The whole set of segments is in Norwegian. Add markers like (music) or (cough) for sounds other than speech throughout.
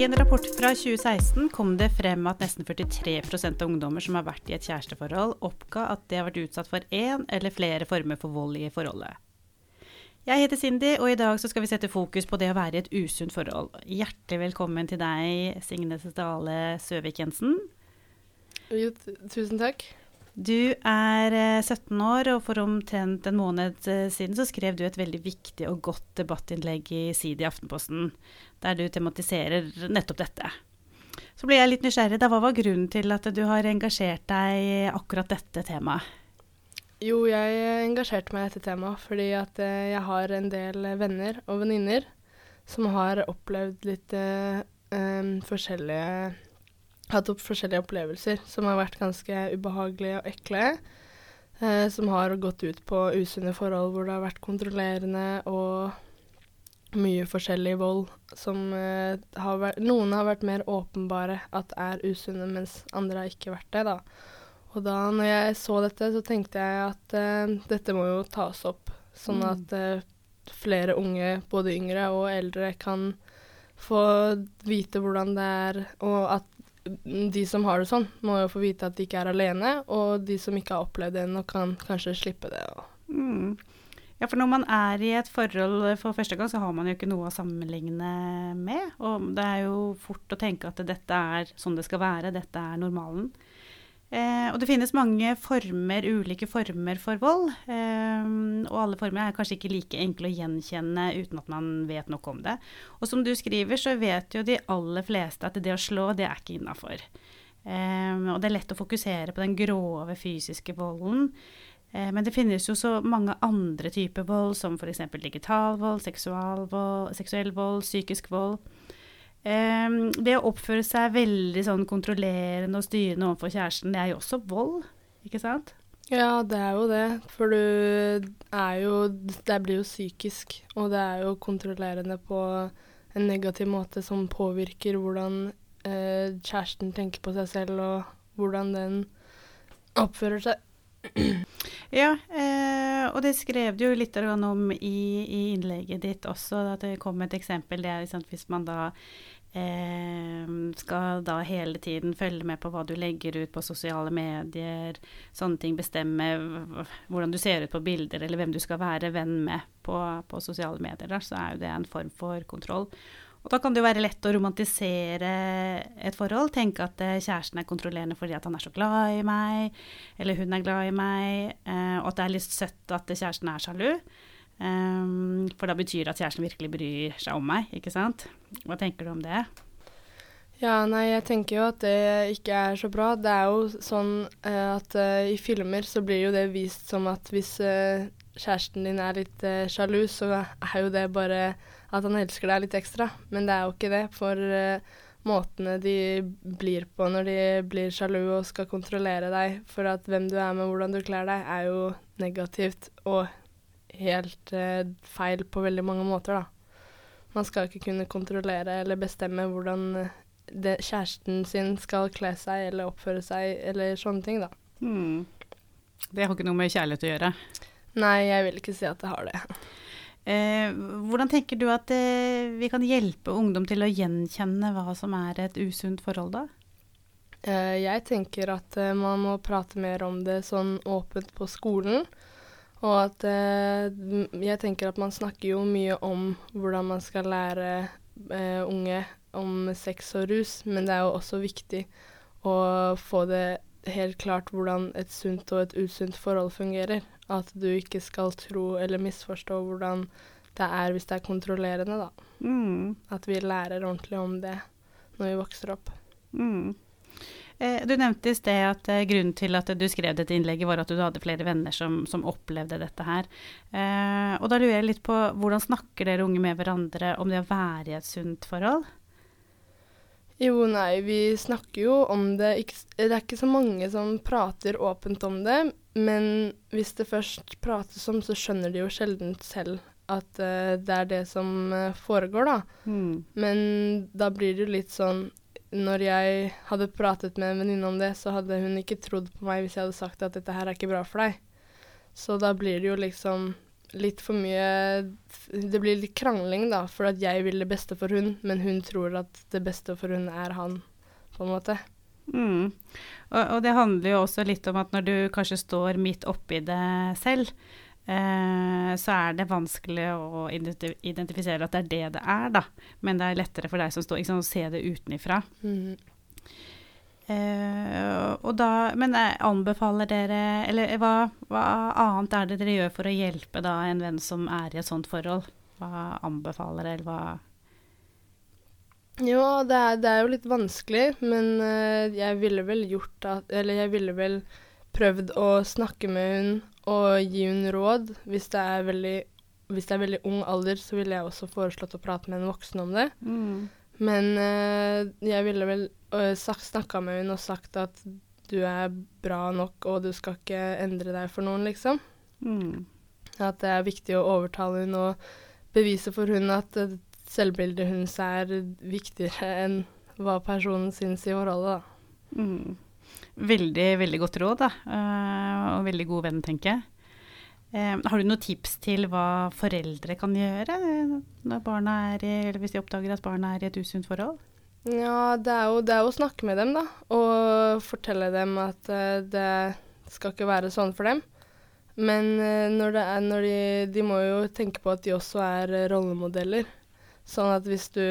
I en rapport fra 2016 kom det frem at nesten 43% av ungdommer som har vært i et kjæresteforhold, oppga at de har vært utsatt for én eller flere former for vold i forholdet. Jeg heter Cindy, og i dag skal vi sette fokus på det å være i et usunt forhold. Hjertelig velkommen til deg, Signe Dale Søvik Jensen. Tusen takk. Du er 17 eh, år, og for omtrent en måned eh, siden så skrev du et veldig viktig og godt debattinnlegg i Sid i Aftenposten, der du tematiserer nettopp dette. Så ble jeg litt nysgjerrig. Da, hva var grunnen til at du har engasjert deg i akkurat dette temaet? Jo, jeg engasjerte meg i dette temaet fordi at eh, jeg har en del venner og venninner som har opplevd litt um, forskjellige hatt opp forskjellige opplevelser som har vært ganske ubehagelige og ekle. Eh, som har gått ut på usunne forhold hvor det har vært kontrollerende og mye forskjellig vold som eh, har vært Noen har vært mer åpenbare at er usunne, mens andre har ikke vært det, da. Og da når jeg så dette, så tenkte jeg at eh, dette må jo tas opp, sånn mm. at eh, flere unge, både yngre og eldre, kan få vite hvordan det er, og at de som har det sånn, må jo få vite at de ikke er alene, og de som ikke har opplevd det ennå, kan kanskje slippe det. Mm. Ja, for når man er i et forhold for første gang, så har man jo ikke noe å sammenligne med. Og det er jo fort å tenke at dette er sånn det skal være, dette er normalen. Eh, og det finnes mange former, ulike former for vold. Eh, og alle former er kanskje ikke like enkle å gjenkjenne uten at man vet noe om det. Og som du skriver, så vet jo de aller fleste at det å slå, det er ikke innafor. Eh, og det er lett å fokusere på den grove fysiske volden. Eh, men det finnes jo så mange andre typer vold, som f.eks. digital vold, seksuell vold, psykisk vold. Um, det å oppføre seg veldig sånn kontrollerende og styrende overfor kjæresten, det er jo også vold, ikke sant? Ja, det er jo det. For du er jo Det blir jo psykisk, og det er jo kontrollerende på en negativ måte som påvirker hvordan eh, kjæresten tenker på seg selv, og hvordan den oppfører seg. Ja, eh, og det skrev du jo litt om i, i, innlegget ditt også, at det kom et eksempel. Det er liksom, hvis man da eh, skal da hele tiden følge med på hva du legger ut på sosiale medier, sånne ting, bestemme hvordan du ser ut på bilder, eller hvem du skal være venn med på, på sosiale medier, da, så er jo det en form for kontroll. Og da kan det jo være lett å romantisere et forhold. Tenke at eh, kjæresten er kontrollerende fordi at han er så glad i meg, eller hun er glad i meg, eh, og at det er litt søtt at kjæresten er sjalu. Um, for da betyr det at kjæresten virkelig bryr seg om meg, ikke sant. Hva tenker du om det? Ja, nei, jeg tenker jo at det ikke er så bra. Det er jo sånn uh, at uh, i filmer så blir jo det vist som at hvis uh, kjæresten din er litt sjalu, så er jo det bare at han elsker deg litt ekstra, men det er jo ikke det. For måtene de blir på når de blir sjalu og skal kontrollere deg for at hvem du er med, hvordan du kler deg, er jo negativt og helt feil på veldig mange måter, da. Man skal ikke kunne kontrollere eller bestemme hvordan det, kjæresten sin skal kle seg eller oppføre seg eller sånne ting, da. Hmm. Det har ikke noe med kjærlighet å gjøre? Nei, jeg vil ikke si at det har det. Eh, hvordan tenker du at eh, vi kan hjelpe ungdom til å gjenkjenne hva som er et usunt forhold, da? Eh, jeg tenker at eh, man må prate mer om det sånn åpent på skolen. Og at eh, jeg tenker at man snakker jo mye om hvordan man skal lære eh, unge om sex og rus, men det er jo også viktig å få det helt klart hvordan et sunt og et usunt forhold fungerer. At du ikke skal tro eller misforstå hvordan det er hvis det er kontrollerende, da. Mm. At vi lærer ordentlig om det når vi vokser opp. Mm. Eh, du nevnte i sted at eh, grunnen til at du skrev dette innlegget, var at du hadde flere venner som, som opplevde dette her. Eh, og da lurer jeg litt på hvordan snakker dere unge med hverandre om det å være i et sunt forhold? Jo, nei, vi snakker jo om det. Det er ikke så mange som prater åpent om det, men hvis det først prates om, så skjønner de jo sjelden selv at uh, det er det som uh, foregår, da. Mm. Men da blir det jo litt sånn Når jeg hadde pratet med en venninne om det, så hadde hun ikke trodd på meg hvis jeg hadde sagt at dette her er ikke bra for deg. Så da blir det jo liksom litt for mye Det blir litt krangling, da, for at jeg vil det beste for hun, men hun tror at det beste for hun er han, på en måte. Mm. Og, og, det handler jo også litt om at når du kanskje står midt oppi det selv, eh, så er det vanskelig å identifisere at det er det det er, da. Men det er lettere for deg som står, ikke sant, å se det utenifra. Mm. Uh, og da, men jeg eh, anbefaler dere Eller hva, hva, annet er det dere gjør for å hjelpe da en venn som er i et sånt forhold? Hva anbefaler dere, eller hva Jo, det er, det er, jo litt vanskelig, men uh, jeg ville vel gjort at Eller jeg ville vel prøvd å snakke med hun og gi hun råd. Hvis det er veldig, hvis det er veldig ung alder, så ville jeg også foreslått å prate med en voksen om det. Mm. Men uh, jeg ville vel uh, snakka med henne og sagt at du er bra nok, og du skal ikke endre deg for noen, liksom. Mm. At det er viktig å overtale henne og bevise for hun at uh, selvbildet hennes er viktigere (laughs) enn hva personen syns i forholdet, da. Mm. Veldig, veldig godt råd, da. Og veldig god venn, tenker jeg. Eh, har du noen tips til hva foreldre kan gjøre er i, hvis de oppdager at barna er i et usunt forhold? Ja, det er, jo, det er, jo, å snakke med dem, da. Og fortelle dem at uh, det skal ikke være sånn for dem. Men når det er når de, de må jo tenke på at de også er rollemodeller. Sånn at hvis du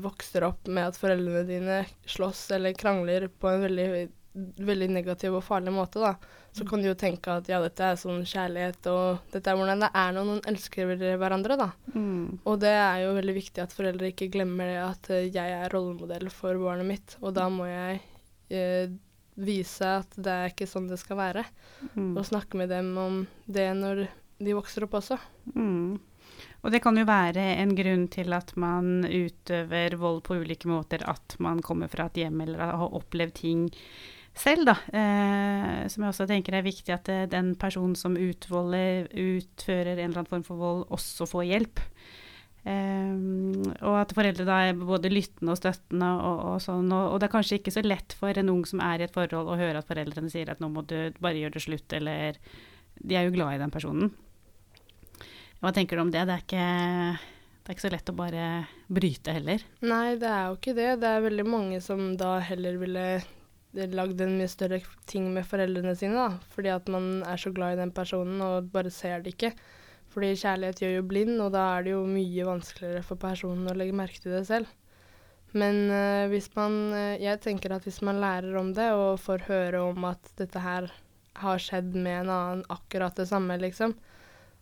vokser opp med at foreldrene dine slåss eller krangler på en veldig, veldig negativ og farlig måte, da, så kan du jo tenke at ja, dette er sånn kjærlighet, og dette er hvordan det er når noen elsker hverandre, da. Mm. Og det er jo veldig viktig at foreldre ikke glemmer det at uh, jeg er rollemodell for barnet mitt, og da må jeg eh, vise at det er ikke sånn det skal være. Mm. Og snakke med dem om det når de vokser opp også. Mm. Og det kan jo være en grunn til at man utøver vold på ulike måter, at man kommer fra et hjem eller har opplevd ting selv, da. Eh, som jeg også tenker er viktig at eh, den personen som utvolder, utfører en eller annen form for vold, også får hjelp. Eh, og at foreldre da er både lyttende og støttende og, og sånn. Og, og, det er kanskje ikke så lett for en ung som er i et forhold, å høre at foreldrene sier at nå må du bare gjøre det slutt, eller De er jo glad i den personen. Hva tenker du om det? Det er ikke det er ikke så lett å bare bryte heller. Nei, det er jo ikke det. Det er veldig mange som da heller ville lagd en mye større ting med foreldrene sine, da. Fordi at man er så glad i den personen og bare ser det ikke. Fordi kjærlighet gjør jo blind, og da er det jo mye vanskeligere for personen å legge merke til det selv. Men uh, hvis man uh, Jeg tenker at hvis man lærer om det og får høre om at dette her har skjedd med en annen akkurat det samme, liksom,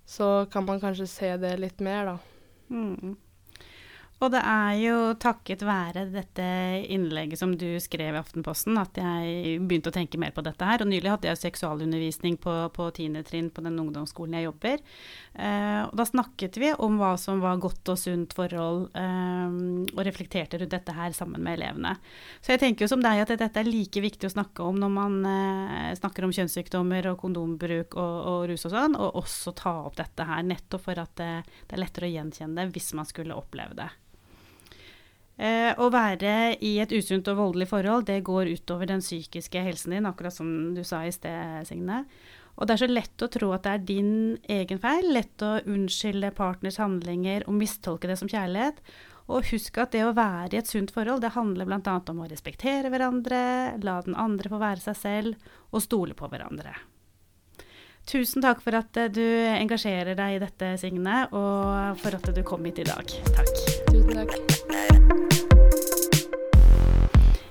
så kan man kanskje se det litt mer, da. Mm. Og det er jo takket være dette innlegget som du skrev i Aftenposten, at jeg begynte å tenke mer på dette her. Og nylig hadde jeg seksualundervisning på, på trinn på den ungdomsskolen jeg jobber. Eh, og da snakket vi om hva som var godt og sunt forhold, eh, og reflekterte rundt dette her sammen med elevene. Så jeg tenker jo som deg at dette er like viktig å snakke om når man eh, snakker om kjønnssykdommer og kondombruk og, og, rus og sånn, og også ta opp dette her, nettopp for at det, det er lettere å gjenkjenne det hvis man skulle oppleve det. Eh, å være i et usunt og voldelig forhold, det går utover den psykiske helsen din, akkurat som du sa i sted, Signe. Og det er så lett å tro at det er din egen feil, lett å unnskylde partners handlinger og mistolke det som kjærlighet. Og husk at det å være i et sunt forhold, det handler bl.a. om å respektere hverandre, la den andre få være seg selv, og stole på hverandre. Tusen takk for at du engasjerer deg i dette, Signe, og for at du kom hit i dag. Takk. Tusen takk.